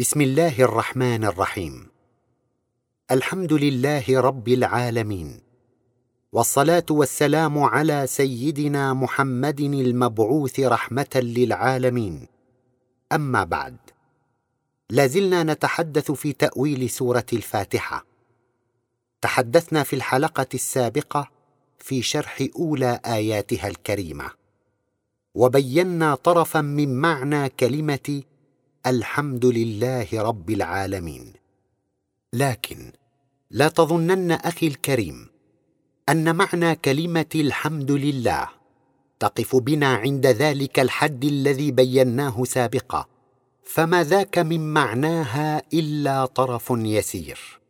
بسم الله الرحمن الرحيم. الحمد لله رب العالمين. والصلاة والسلام على سيدنا محمد المبعوث رحمة للعالمين. أما بعد. لازلنا نتحدث في تأويل سورة الفاتحة. تحدثنا في الحلقة السابقة في شرح أولى آياتها الكريمة. وبينا طرفا من معنى كلمة الحمد لله رب العالمين. لكن لا تظنن أخي الكريم أن معنى كلمة الحمد لله تقف بنا عند ذلك الحد الذي بيناه سابقا. فما ذاك من معناها إلا طرف يسير.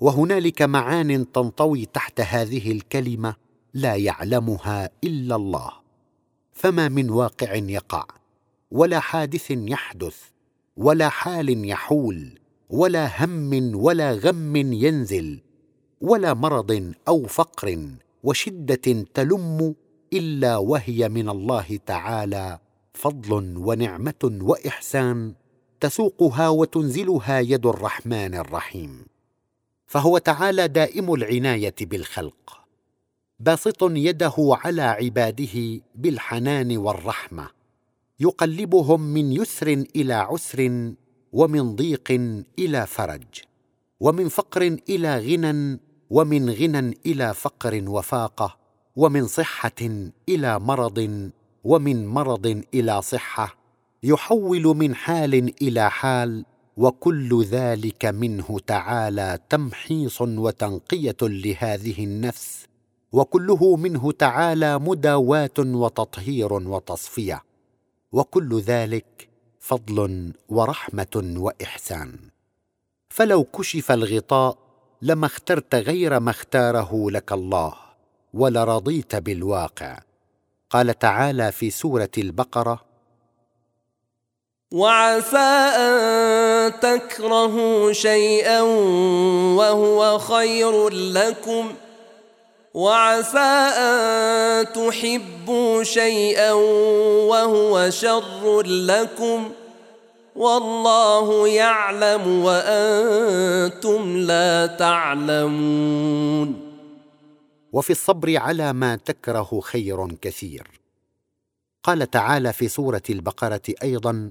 وهنالك معان تنطوي تحت هذه الكلمة لا يعلمها إلا الله. فما من واقع يقع؟ ولا حادث يحدث ولا حال يحول ولا هم ولا غم ينزل ولا مرض أو فقر وشدة تلم إلا وهي من الله تعالى فضل ونعمة وإحسان تسوقها وتنزلها يد الرحمن الرحيم. فهو تعالى دائم العناية بالخلق باسط يده على عباده بالحنان والرحمة. يقلبهم من يسر إلى عسر ومن ضيق إلى فرج ومن فقر إلى غنى ومن غنى إلى فقر وفاقة ومن صحة إلى مرض ومن مرض إلى صحة يحول من حال إلى حال وكل ذلك منه تعالى تمحيص وتنقية لهذه النفس وكله منه تعالى مداواه وتطهير وتصفية وكل ذلك فضل ورحمة وإحسان. فلو كشف الغطاء لما اخترت غير ما اختاره لك الله ولرضيت بالواقع. قال تعالى في سورة البقرة وعسى أن تكرهوا شيئا وهو خير لكم وعسى أن تحبوا شيئا وهو شر لكم والله يعلم وأنتم لا تعلمون. وفي الصبر على ما تكره خير كثير. قال تعالى في سورة البقرة أيضا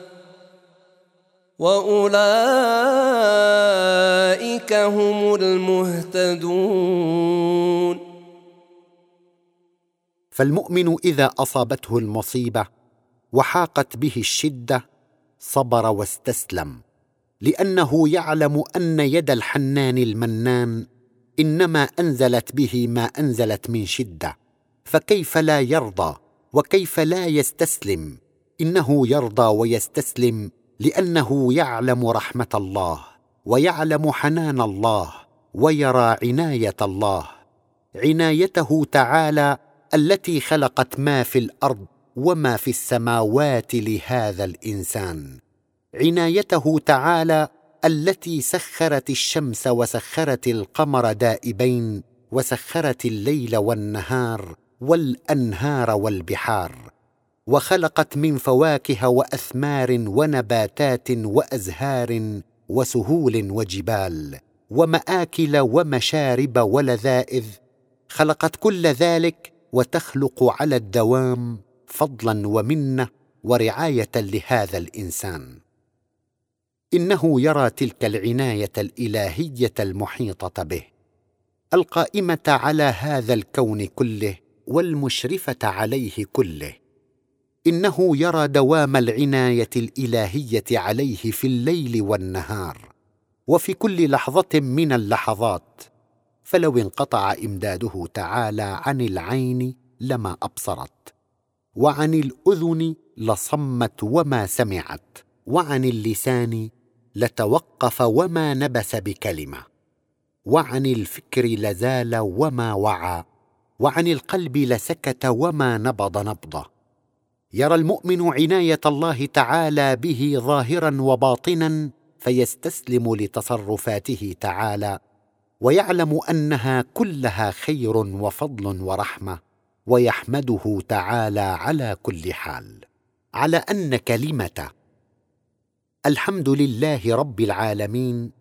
وأولئك هم المهتدون. فالمؤمن إذا أصابته المصيبة وحاقت به الشدة صبر واستسلم لأنه يعلم أن يد الحنان المنان إنما أنزلت به ما أنزلت من شدة فكيف لا يرضى وكيف لا يستسلم؟ إنه يرضى ويستسلم لأنه يعلم رحمة الله ويعلم حنان الله ويرى عناية الله. عنايته تعالى التي خلقت ما في الأرض وما في السماوات لهذا الإنسان. عنايته تعالى التي سخرت الشمس وسخرت القمر دائبين وسخرت الليل والنهار والأنهار والبحار. وخلقت من فواكه وأثمار ونباتات وأزهار وسهول وجبال ومآكل ومشارب ولذائذ. خلقت كل ذلك وتخلق على الدوام فضلا ومنة ورعاية لهذا الإنسان. إنه يرى تلك العناية الإلهية المحيطة به القائمة على هذا الكون كله والمشرفة عليه كله. إنه يرى دوام العناية الإلهية عليه في الليل والنهار وفي كل لحظة من اللحظات. فلو انقطع إمداده تعالى عن العين لما أبصرت وعن الأذن لصمت وما سمعت وعن اللسان لتوقف وما نبس بكلمة وعن الفكر لزال وما وعى وعن القلب لسكت وما نبض نبضة. يرى المؤمن عناية الله تعالى به ظاهرا وباطنا فيستسلم لتصرفاته تعالى ويعلم أنها كلها خير وفضل ورحمة ويحمده تعالى على كل حال. على أن كلمه الحمد لله رب العالمين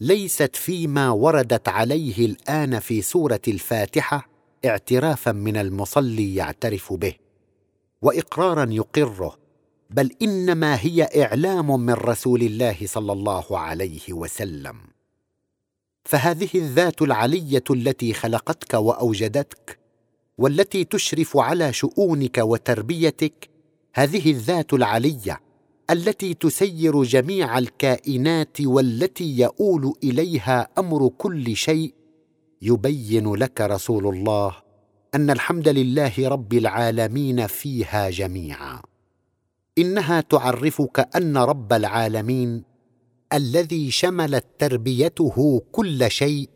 ليست فيما وردت عليه الآن في سورة الفاتحة اعترافا من المصلي يعترف به. وإقرارا يقره بل إنما هي إعلام من رسول الله صلى الله عليه وسلم. فهذه الذات العلية التي خلقتك وأوجدتك والتي تشرف على شؤونك وتربيتك هذه الذات العلية التي تسير جميع الكائنات والتي يؤول إليها أمر كل شيء يبين لك رسول الله أن الحمد لله رب العالمين فيها جميعا. إنها تعرفك أن رب العالمين الذي شملت تربيته كل شيء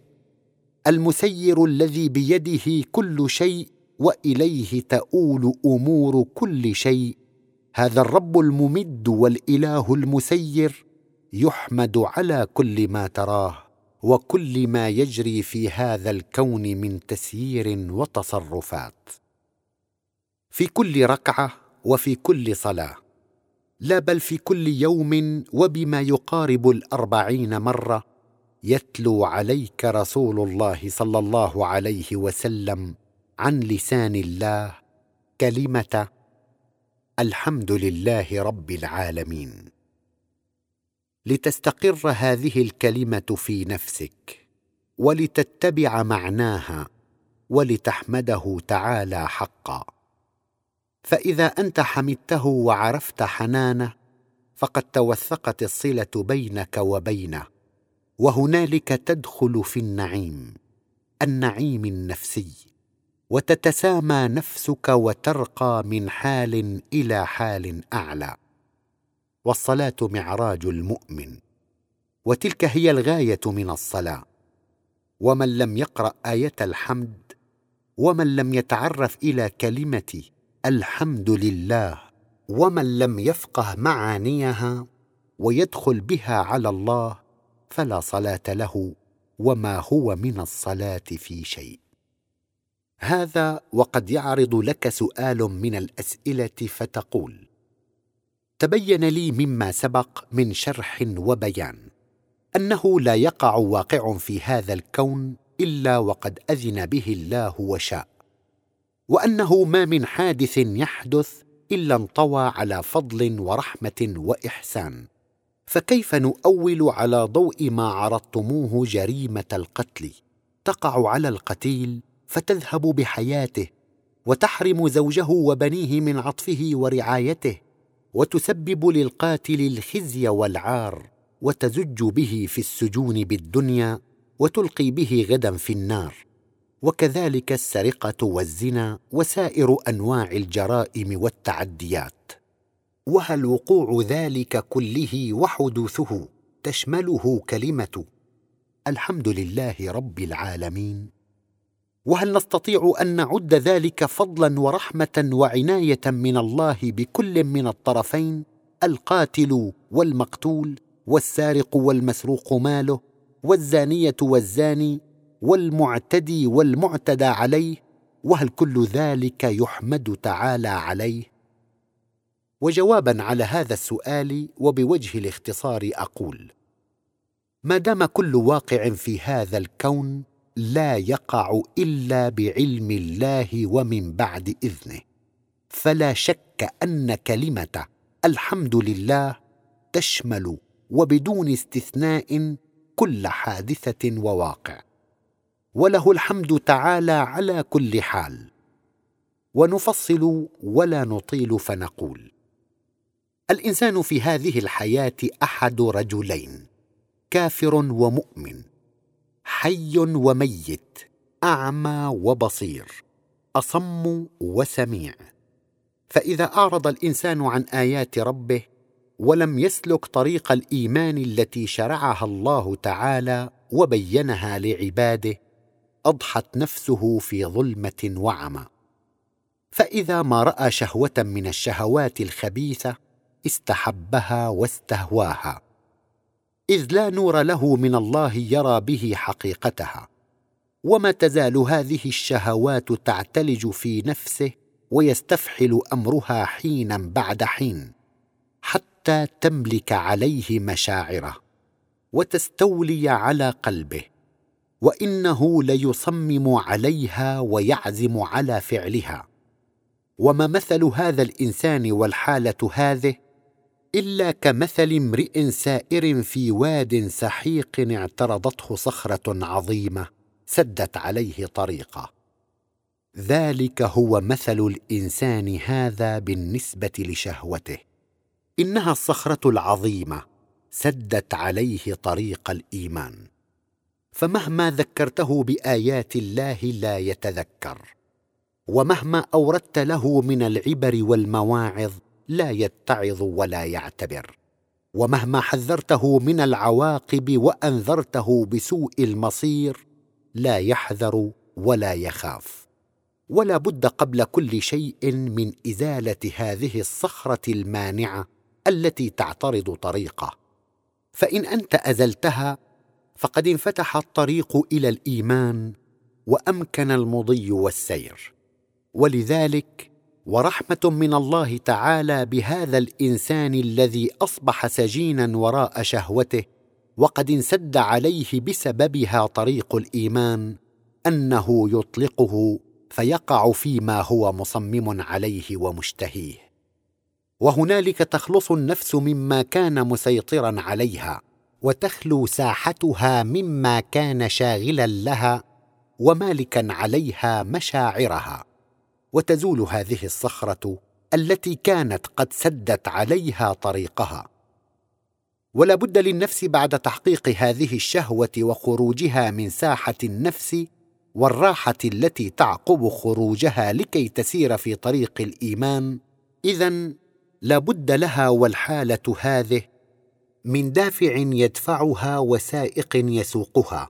المسير الذي بيده كل شيء وإليه تؤول أمور كل شيء. هذا الرب الممد والإله المسير يحمد على كل ما تراه. وكل ما يجري في هذا الكون من تسيير وتصرفات. في كل ركعة وفي كل صلاة. لا بل في كل يوم وبما يقارب الأربعين مرة يتلو عليك رسول الله صلى الله عليه وسلم عن لسان الله كلمة الحمد لله رب العالمين. لتستقر هذه الكلمة في نفسك ولتتبع معناها ولتحمده تعالى حقا. فإذا أنت حمدته وعرفت حنانه فقد توثقت الصلة بينك وبينه وهنالك تدخل في النعيم النعيم النفسي. وتتسامى نفسك وترقى من حال إلى حال أعلى. والصلاة معراج المؤمن. وتلك هي الغاية من الصلاة. ومن لم يقرأ آية الحمد ومن لم يتعرف إلى كلمة الحمد لله ومن لم يفقه معانيها ويدخل بها على الله فلا صلاة له وما هو من الصلاة في شيء. هذا وقد يعرض لك سؤال من الأسئلة فتقول تبين لي مما سبق من شرح وبيان. أنه لا يقع واقع في هذا الكون إلا وقد أذن به الله وشاء. وأنه ما من حادث يحدث إلا انطوى على فضل ورحمة وإحسان. فكيف نؤول على ضوء ما عرضتموه جريمة القتل؟ تقع على القتيل فتذهب بحياته وتحرم زوجه وبنيه من عطفه ورعايته وتسبب للقاتل الخزي والعار وتزج به في السجون بالدنيا وتلقي به غدا في النار. وكذلك السرقة والزنا وسائر أنواع الجرائم والتعديات. وهل وقوع ذلك كله وحدوثه تشمله كلمة الحمد لله رب العالمين. وهل نستطيع أن نعد ذلك فضلا ورحمة وعناية من الله بكل من الطرفين القاتل والمقتول والسارق والمسروق ماله والزانية والزاني والمعتدي والمعتدى عليه وهل كل ذلك يحمد تعالى عليه؟ وجوابا على هذا السؤال وبوجه الاختصار أقول ما دام كل واقع في هذا الكون لا يقع إلا بعلم الله ومن بعد إذنه. فلا شك أن كلمة الحمد لله تشمل وبدون استثناء كل حادثة وواقع. وله الحمد تعالى على كل حال. ونفصل ولا نطيل فنقول الإنسان في هذه الحياة أحد رجلين كافر ومؤمن. حي وميت أعمى وبصير أصم وسميع. فإذا أعرض الإنسان عن آيات ربه ولم يسلك طريق الإيمان التي شرعها الله تعالى وبينها لعباده أضحت نفسه في ظلمة وعمى. فإذا ما رأى شهوة من الشهوات الخبيثة استحبها واستهواها. إذ لا نور له من الله يرى به حقيقتها. وما تزال هذه الشهوات تعتلج في نفسه ويستفحل أمرها حينا بعد حين حتى تملك عليه مشاعره وتستولي على قلبه وإنه ليصمم عليها ويعزم على فعلها. وما مثل هذا الإنسان والحالة هذه إلا كمثل امرئ سائر في واد سحيق اعترضته صخرة عظيمة سدت عليه طريقه ذلك هو مثل الإنسان هذا بالنسبة لشهوته. إنها الصخرة العظيمة سدت عليه طريق الإيمان. فمهما ذكرته بآيات الله لا يتذكر. ومهما أوردت له من العبر والمواعظ لا يتعظ ولا يعتبر. ومهما حذرته من العواقب وأنذرته بسوء المصير لا يحذر ولا يخاف. ولا بد قبل كل شيء من إزالة هذه الصخرة المانعة التي تعترض طريقه. فإن أنت أزلتها فقد انفتح الطريق إلى الإيمان وأمكن المضي والسير. ولذلك ورحمة من الله تعالى بهذا الإنسان الذي أصبح سجينا وراء شهوته وقد انسد عليه بسببها طريق الإيمان أنه يطلقه فيقع فيما هو مصمم عليه ومشتهيه. وهنالك تخلص النفس مما كان مسيطرا عليها وتخلو ساحتها مما كان شاغلا لها ومالكا عليها مشاعرها. وتزول هذه الصخرة التي كانت قد سدت عليها طريقها. ولا بد للنفس بعد تحقيق هذه الشهوة وخروجها من ساحة النفس والراحة التي تعقب خروجها لكي تسير في طريق الإيمان اذا لا بد لها والحالة هذه من دافع يدفعها وسائق يسوقها.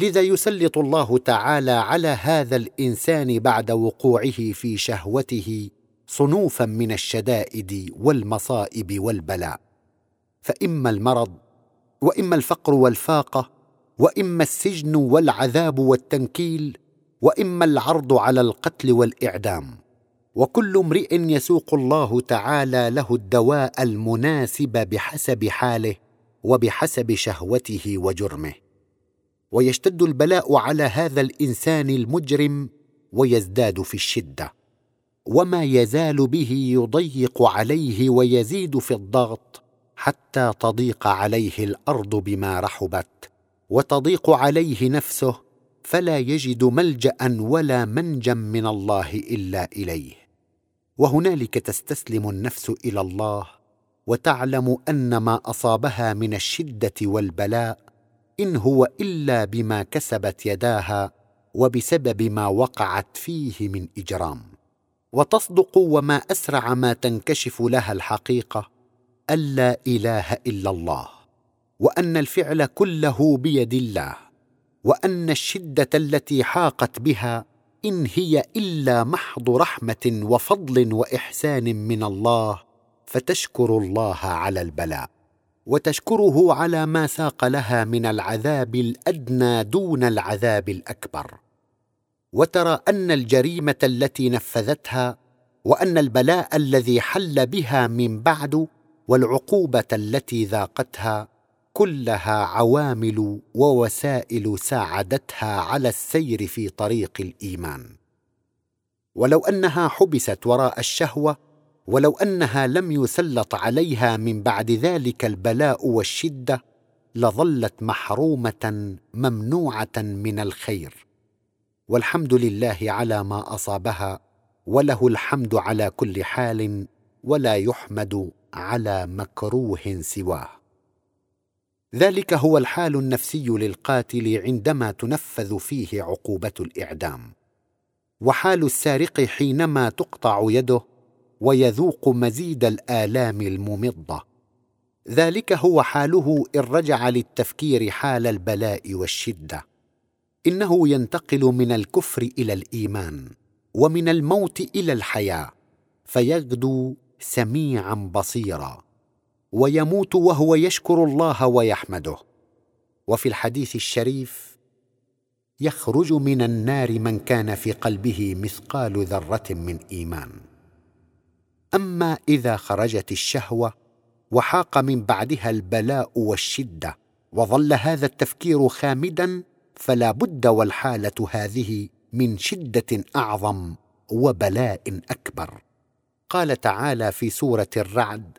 لذا يسلط الله تعالى على هذا الإنسان بعد وقوعه في شهوته صنوفا من الشدائد والمصائب والبلاء. فإما المرض وإما الفقر والفاقة وإما السجن والعذاب والتنكيل وإما العرض على القتل والإعدام. وكل امرئ يسوق الله تعالى له الدواء المناسب بحسب حاله وبحسب شهوته وجرمه. ويشتد البلاء على هذا الإنسان المجرم ويزداد في الشدة. وما يزال به يضيق عليه ويزيد في الضغط حتى تضيق عليه الأرض بما رحبت. وتضيق عليه نفسه فلا يجد ملجأ ولا منجا من الله إلا إليه. وهنالك تستسلم النفس إلى الله وتعلم أن ما أصابها من الشدة والبلاء إن هو إلا بما كسبت يداها وبسبب ما وقعت فيه من إجرام. وتصدق وما أسرع ما تنكشف لها الحقيقة الا إله إلا الله وأن الفعل كله بيد الله وأن الشدة التي حاقت بها إن هي إلا محض رحمة وفضل وإحسان من الله فتشكر الله على البلاء. وتشكره على ما ساق لها من العذاب الأدنى دون العذاب الأكبر. وترى أن الجريمة التي نفذتها وأن البلاء الذي حل بها من بعد والعقوبة التي ذاقتها كلها عوامل ووسائل ساعدتها على السير في طريق الإيمان. ولو أنها حبست وراء الشهوة ولو أنها لم يسلط عليها من بعد ذلك البلاء والشدة لظلت محرومة ممنوعة من الخير. والحمد لله على ما أصابها وله الحمد على كل حال ولا يحمد على مكروه سواه. ذلك هو الحال النفسي للقاتل عندما تنفذ فيه عقوبة الإعدام. وحال السارق حينما تقطع يده ويذوق مزيد الآلام الممضة. ذلك هو حاله إن رجع للتفكير حال البلاء والشدة. إنه ينتقل من الكفر إلى الإيمان ومن الموت إلى الحياة فيغدو سميعا بصيرا ويموت وهو يشكر الله ويحمده. وفي الحديث الشريف يخرج من النار من كان في قلبه مثقال ذرة من إيمان. أما إذا خرجت الشهوة وحاق من بعدها البلاء والشدة وظل هذا التفكير خامدا فلا بد والحالة هذه من شدة أعظم وبلاء أكبر. قال تعالى في سورة الرعد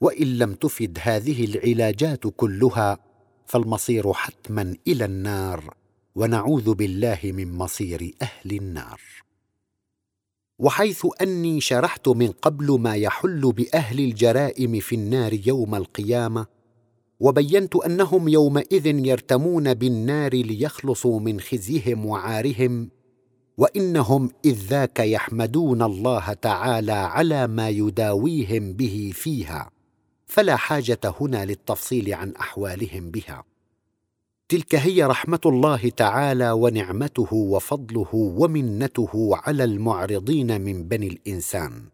وإن لم تفد هذه العلاجات كلها فالمصير حتما إلى النار ونعوذ بالله من مصير أهل النار. وحيث أني شرحت من قبل ما يحل بأهل الجرائم في النار يوم القيامة وبينت أنهم يومئذ يرتمون بالنار ليخلصوا من خزيهم وعارهم وإنهم إذ ذاك يحمدون الله تعالى على ما يداويهم به فيها. فلا حاجة هنا للتفصيل عن أحوالهم بها. تلك هي رحمة الله تعالى ونعمته وفضله ومنته على المعرضين من بني الإنسان.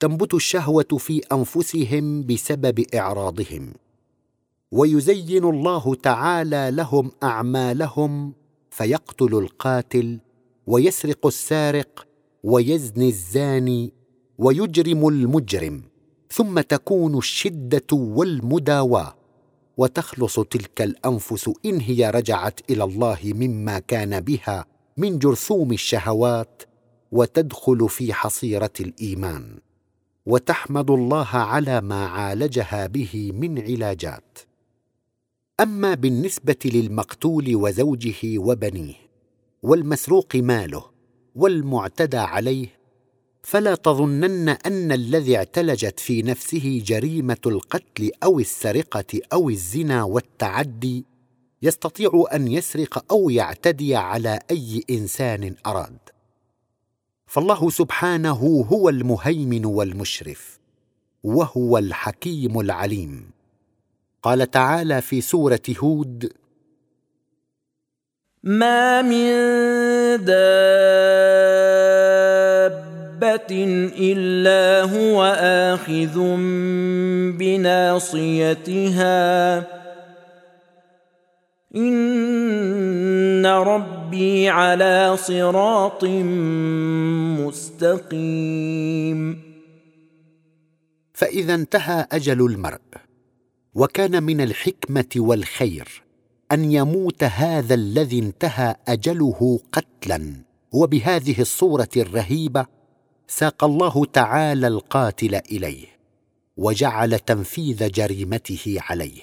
تنبت الشهوة في أنفسهم بسبب إعراضهم. ويزين الله تعالى لهم أعمالهم فيقتل القاتل ويسرق السارق ويزني الزاني ويجرم المجرم. ثم تكون الشدة والمداواه وتخلص تلك الأنفس إن هي رجعت إلى الله مما كان بها من جرثوم الشهوات وتدخل في حصيرة الإيمان وتحمد الله على ما عالجها به من علاجات. أما بالنسبة للمقتول وزوجه وبنيه والمسروق ماله والمعتدى عليه فلا تظنن أن الذي اعتلجت في نفسه جريمة القتل أو السرقة أو الزنا والتعدي يستطيع أن يسرق أو يعتدي على أي إنسان أراد. فالله سبحانه هو المهيمن والمشرف وهو الحكيم العليم. قال تعالى في سورة هود ما من دابه الا هو اخذ بناصيتها ان ربي على صراط مستقيم فاذا انتهى أجل المرء وكان من الحكمه والخير ان يموت هذا الذي انتهى اجله قتلا وبهذه الصورة الرهيبه ساق الله تعالى القاتل إليه وجعل تنفيذ جريمته عليه.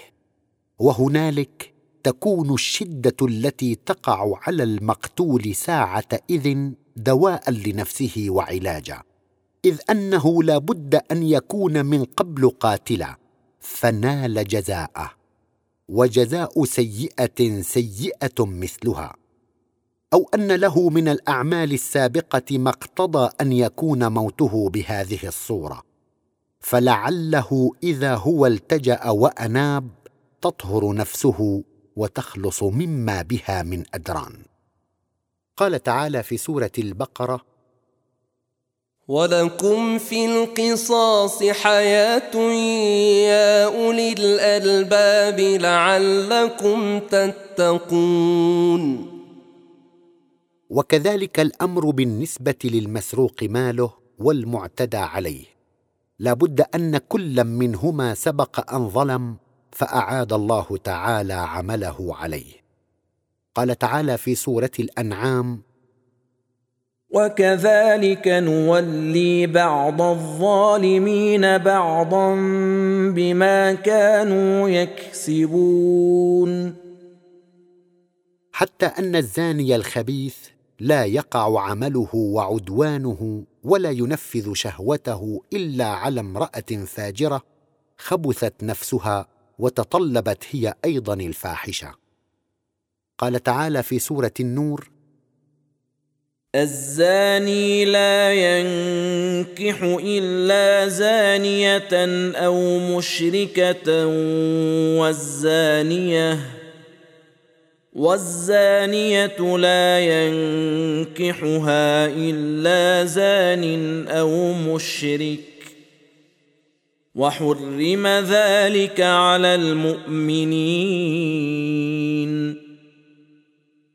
وهنالك تكون الشدة التي تقع على المقتول ساعة إذن دواء لنفسه وعلاجا إذ أنه لا بد أن يكون من قبل قاتلا فنال جزاءه. وجزاء سيئة سيئة مثلها. أو أن له من الأعمال السابقة ما اقتضى أن يكون موته بهذه الصورة. فلعله إذا هو التجأ وأناب تطهر نفسه وتخلص مما بها من ادران قال تعالى في سورة البقرة ولكم في القصاص حياه يا اولي الالباب لعلكم تتقون وكذلك الأمر بالنسبة للمسروق ماله والمعتدى عليه. لا بد أن كلا منهما سبق أن ظلم فأعاد الله تعالى عمله عليه. قال تعالى في سورة الأنعام وكذلك نولي بعض الظالمين بعضا بما كانوا يكسبون. حتى أن الزاني الخبيث لا يقع عمله وعدوانه ولا ينفذ شهوته إلا على امرأة فاجرة خبثت نفسها وتطلبت هي أيضا الفاحشة. قال تعالى في سورة النور الزاني لا ينكح إلا زانية أو مشركة والزانية والزانية لا ينكحها إلا زان أو مشرك. وحرم ذلك على المؤمنين.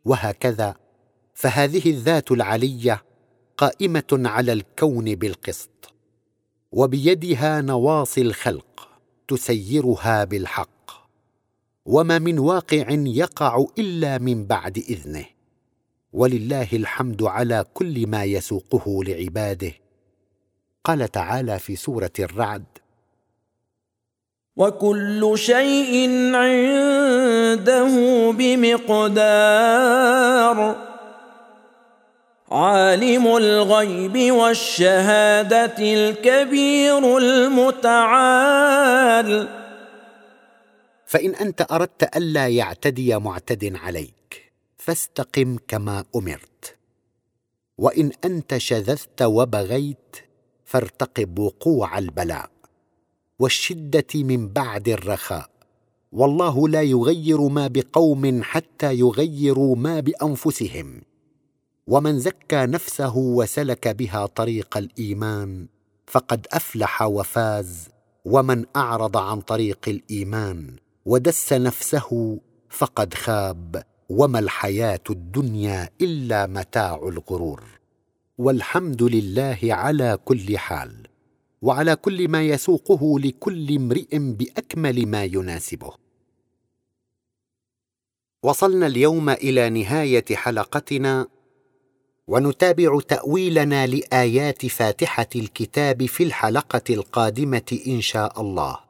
وهكذا فهذه الذات العلية قائمة على الكون بالقسط وبيدها نواصي الخلق تسيرها بالحق. وما من واقع يقع إلا من بعد إذنه. ولله الحمد على كل ما يسوقه لعباده. قال تعالى في سورة الرعد وكل شيء عنده بمقدار. عالم الغيب والشهادة الكبير المتعال. فإن أنت أردت ألا يعتدي معتد عليك فاستقم كما أمرت. وإن أنت شذذت وبغيت فارتقب وقوع البلاء والشدة من بعد الرخاء. والله لا يغير ما بقوم حتى يغيروا ما بأنفسهم. ومن زكى نفسه وسلك بها طريق الإيمان فقد أفلح وفاز. ومن أعرض عن طريق الإيمان ودس نفسه فقد خاب وما الحياة الدنيا إلا متاع الغرور. والحمد لله على كل حال وعلى كل ما يسوقه لكل امرئ بأكمل ما يناسبه. وصلنا اليوم إلى نهاية حلقتنا ونتابع تأويلنا لآيات فاتحة الكتاب في الحلقة القادمة إن شاء الله.